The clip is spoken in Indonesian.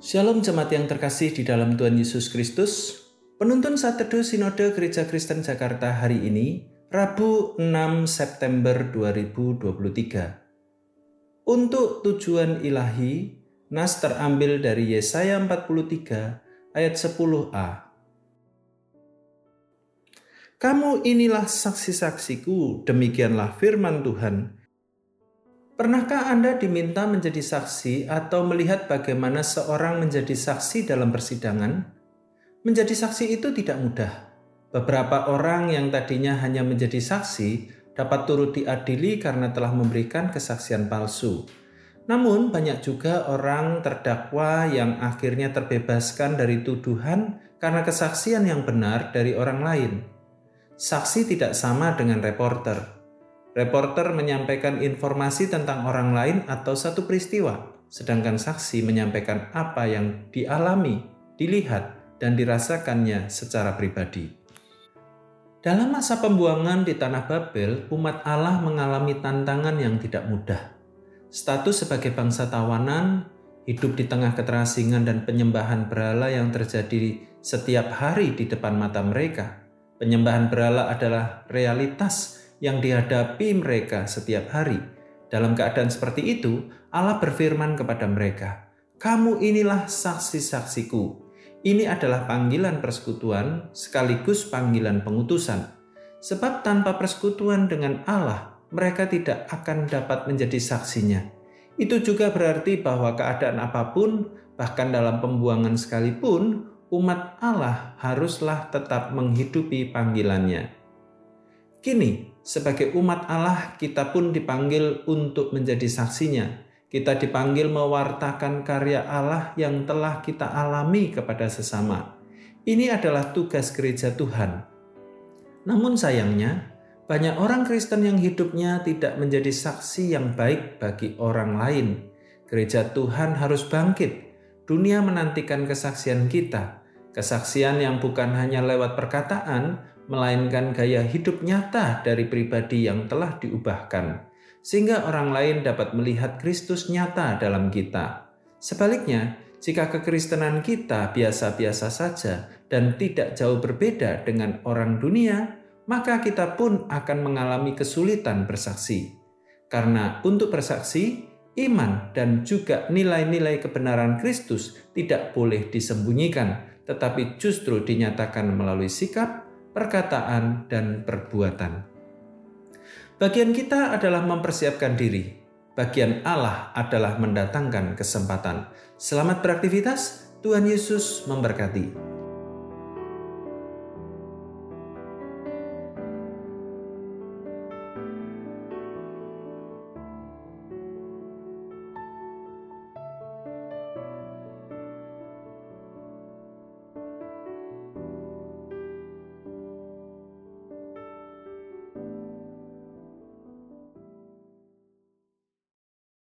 Shalom jemaat yang terkasih di dalam Tuhan Yesus Kristus. Penuntun saat teduh Sinode Gereja Kristen Jakarta hari ini, Rabu 6 September 2023. Untuk tujuan ilahi, nas terambil dari Yesaya 43 ayat 10a. Kamu inilah saksi-saksiku, demikianlah firman Tuhan, Pernahkah Anda diminta menjadi saksi atau melihat bagaimana seorang menjadi saksi dalam persidangan? Menjadi saksi itu tidak mudah. Beberapa orang yang tadinya hanya menjadi saksi dapat turut diadili karena telah memberikan kesaksian palsu. Namun, banyak juga orang terdakwa yang akhirnya terbebaskan dari tuduhan karena kesaksian yang benar dari orang lain. Saksi tidak sama dengan reporter Reporter menyampaikan informasi tentang orang lain atau satu peristiwa, sedangkan saksi menyampaikan apa yang dialami, dilihat, dan dirasakannya secara pribadi. Dalam masa pembuangan di tanah Babel, umat Allah mengalami tantangan yang tidak mudah. Status sebagai bangsa tawanan, hidup di tengah keterasingan dan penyembahan berhala yang terjadi setiap hari di depan mata mereka. Penyembahan berhala adalah realitas yang dihadapi mereka setiap hari. Dalam keadaan seperti itu, Allah berfirman kepada mereka, "Kamu inilah saksi-saksiku." Ini adalah panggilan persekutuan sekaligus panggilan pengutusan. Sebab tanpa persekutuan dengan Allah, mereka tidak akan dapat menjadi saksinya. Itu juga berarti bahwa keadaan apa pun, bahkan dalam pembuangan sekalipun, umat Allah haruslah tetap menghidupi panggilannya. Kini, sebagai umat Allah, kita pun dipanggil untuk menjadi saksinya. Kita dipanggil mewartakan karya Allah yang telah kita alami kepada sesama. Ini adalah tugas gereja Tuhan. Namun sayangnya, banyak orang Kristen yang hidupnya tidak menjadi saksi yang baik bagi orang lain. Gereja Tuhan harus bangkit. Dunia menantikan kesaksian kita, kesaksian yang bukan hanya lewat perkataan, melainkan gaya hidup nyata dari pribadi yang telah diubahkan, sehingga orang lain dapat melihat Kristus nyata dalam kita. Sebaliknya, jika kekristenan kita biasa-biasa saja dan tidak jauh berbeda dengan orang dunia, maka kita pun akan mengalami kesulitan bersaksi. Karena untuk bersaksi, iman dan juga nilai-nilai kebenaran Kristus tidak boleh disembunyikan, tetapi justru dinyatakan melalui sikap, perkataan, dan perbuatan. Bagian kita adalah mempersiapkan diri. Bagian Allah adalah mendatangkan kesempatan. Selamat beraktivitas. Tuhan Yesus memberkati.